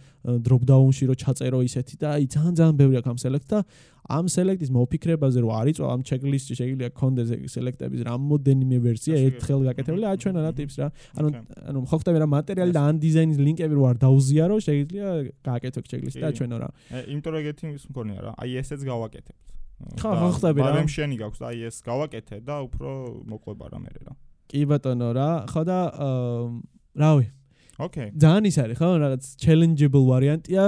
drop down-ში რო ჩაწერო ისეთი და აი ძალიან ძალიან ბევრი აქვს ამ select და ამ select-ის მოფიქრებაზე რო არიწო ამ checklist-ში შეიძლება კონდეს select-ების რამოდენიმე ვერსია ერთხელ გაკეთებული აჩვენა რა ტიპს რა. ანუ ანუ ხო ხტები რა მატერიალი და ან დიზაინის ლინკები რო არ დაუზიარო შეიძლება გააკეთო checklist-ი და აჩვენო რა. იმიტომ რომ ეგეთი ის მქონია რა. აი ესეც გავაკეთებთ ხა ხო ხტები რა. მაგრამ შენი გაქვს აი ეს გავაკეთე და უფრო მოყვება რა მე რა. კი ბატონო რა. ხო და რავი. ოკეი. ძალიან ის არის ხო რაღაც challengeable ვარიანტია.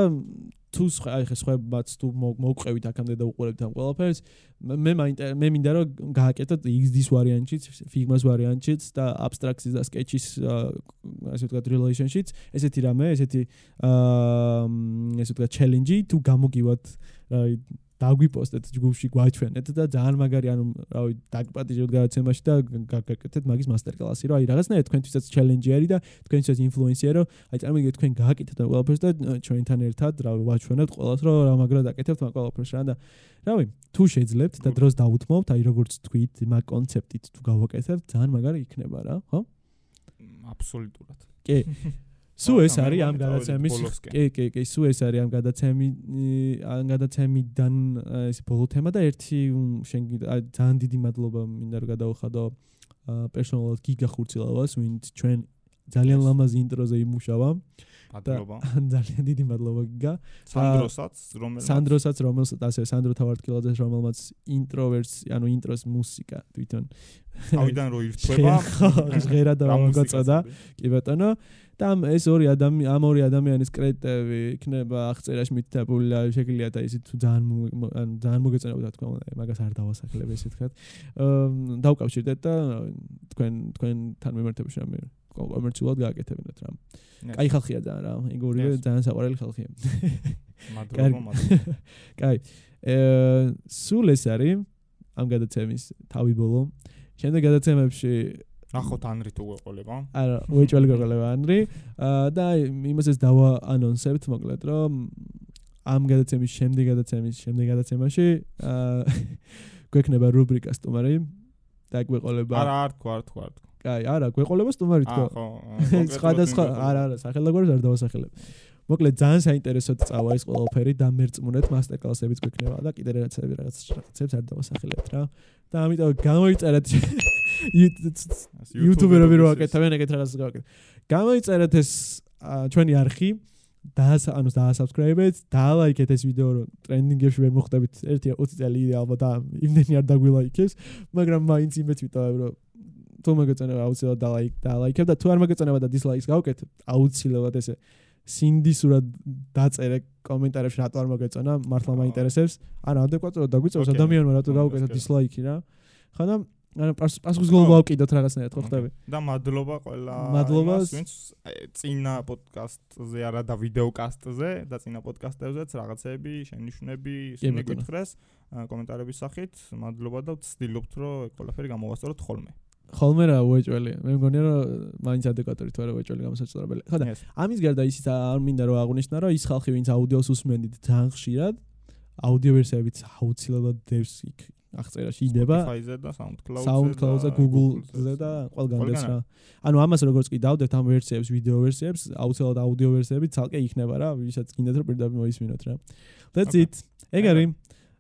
თუ აი ხე სხვებაც თუ მოყვებით აქამდე და უყურებთ ამ ყველაფერს მე მე მინდა რომ გააკეთოთ XD-ს ვარიანტშიც, Figma-ს ვარიანტშიც და Abstract-ის და Sketch-ის ასე ვთქვათ relationship-ს, ესეთი რამე, ესეთი აა ესე ვთქვათ challenge-ი თუ გამოგივათ დაგვიპოსტეთ ჯგუფში გვაჩვენეთ და ძალიან მაგარი ანუ რავი დაგპატიჟოთ გადაცემაში და გაკეთეთ მაგის მასტერკლასი რომ აი რაღაცნაირად თქვენთვისაც ჩელენჯი არის და თქვენთვისაც ინფლუენსია რომ აი წარმოგიდგეთ თქვენ გააკეთეთ ამ ყველაფერს და ჩვენთან ერთად რავი ვაჩვენოთ ყველას რომ რა მაგრა დაკეთებთ მაგ ყველაფერს რა. და რავი თუ შეძლებთ და დროს დაუთმობთ აი როგორც თქვით მაგ კონცეპტით თუ გავაკეთებთ ძალიან მაგარი იქნება რა ხო? აბსოლუტურად კი სუ ეს არის ამ გადაცემის კი კი კი სუ ეს არის ამ გადაცემი ამ გადაცემიდან ეს ბოლო თემა და ერთი შენ ძალიან დიდი მადლობა მინდა რომ გადავხადო პერსონალად გიგა ხურცილავას ვინც ჩვენ ძალიან ლამაზი ინტროზე იმუშავა. მადლობა. [LAUGHS] ძალიან დიდი მადლობა გიგა. სანდროსაც რომელსაც სანდროსაც რომელსაც ასე სანდრო თავარტკილაძე რომელმაც ინტროვერს ანუ ინტროს მუსიკა თვითონ თავიდან რო ირთვება ღერა [LAUGHS] და მოგაწოდა კი ბატონო და ეს ორი ადამიანი ამ ორი ადამიანის კრედიტები იქნება აღწერაში მითითებული და შეგვიძლია და ისე თუ ძალიან ანუ ძალიან მოგეწონება თქვა მაგას არ დავასახლებ ესე თქვა დავკავშირდეთ და თქვენ თქვენთან მიმართებაში რამე კომერციულად გააკეთებინათ რა. კაი ხალხია ძალიან რა. იგორი ძალიან საყვარელი ხალხია. [LAUGHS] მადლობა მადლობა. [LAUGHS] კაი. აა სულ ეს არის ამ გადაცემის თავი ბოლო. შემდეგ გადაცემებში ახოთ ანრი თუ გვეყოლება? არა, უეჭველი გვეყოლება ანრი. და იმასაც დავა ანონსებთ მოკლედ, რომ ამ გადაცემის შემდეგ გადაცემის შემდეგ გადაცემაში გვექნება რუბრიკა სტუმარი და გვეყოლება. არა, არ თქვა, არ თქვა. კაი, არა, გვეყოლება სტუმარი თქვა. ხო, სხვადასხვა არა, არა, სახელდაგვარს არ დავასახელებ. მოკლედ ძალიან საინტერესოდ წავა ის ყველაფერი და მერწმუნეთ მასტერკლასებიც გვექნება და კიდე რაღაცები რაღაც რაღაცებს არ დავასახელებთ რა. და ამიტომ გამოიწერეთ YouTube-ები რო აკეთებენ ეგეთ რაღაცას გავაკეთე. გამოიწერეთ ეს ჩვენი არხი. და ანუ დაასაბსკრაიბეთ, დაალაიქეთ ეს ვიდეო რომ ტრენდინგებში ვერ მოხვდებით. 1-20 წელი ალბათ და იმდენი არ დაგვილაიქებს, მაგრამ მაინც იმეც ვიტოვებ რომ თუ მოგეწონება აუცილებლად დალაიქ დალაიქებ და თუ არ მოგეწონება და დისლაიქს გავუკეთ აუცილებლად ესე სინდისურად დაწერე კომენტარებში რატო არ მოგეწონა მართლა მაინტერესებს. ან ადეკვატურად დაგვიწევს ადამიანმა რატო გავუკეთო დისლაიქი რა. ხანა ანუ პასუხისგებლობა ვაკიდოთ რაღაცნაირად ხო ხტები? და მადლობა ყველა მადლობას. ვინც წინა პოდკასტზე არა და ვიდეოკასტზე და წინა პოდკასტებზეც რაღაცები შენიშვნები ისინი გითხრეს კომენტარების სახით. მადლობა და ვცდილობთ რომ ყველაფერი გამოვასწოროთ ხოლმე. ხოლმე რა უეჭველი. მე მგონია რომ მაინც ადეკვატური თუ არა უეჭველი გამოსაჭრებელი ხო და ამის გარდა ისიც არ მინდა რომ აღნიშნა რომ ის ხალხი ვინც აუდიოს უსმენდით ძალიან ხშირად აუდიო ვერსიებიც აუცილებლად დევს იქ აღწერაში იდება Spotify-ზე და SoundCloud-ზე SoundCloud-ზე, Google-ზე და ყველგანაც რა. ანუ ამას როგორც კი დავდეთ ამ ვერსიებს, ვიდეო ვერსიებს, აუცილებლად აუდიო ვერსიები ცალკე იქნება რა, ვისაც გინდათ რომ პირდაპირ მოისმინოთ რა. That's it. ეგ არის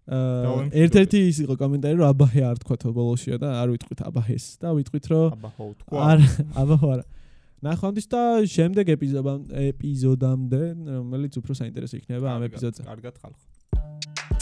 აა ერთ-ერთი ის იყო კომენტარი რომ აბაჰე არ თქვა თო ბოლოშია და არ ვიტყვით აბაჰეს და ვიტყვით რომ აბა ხო თქვა. არ აბაჰო არა. ნახვამდის და შემდეგ ეპიზოდამ ეპიზოდამდე რომელიც უფრო საინტერესო იქნება ამ ეპიზოდზე. კარგად ხალხო.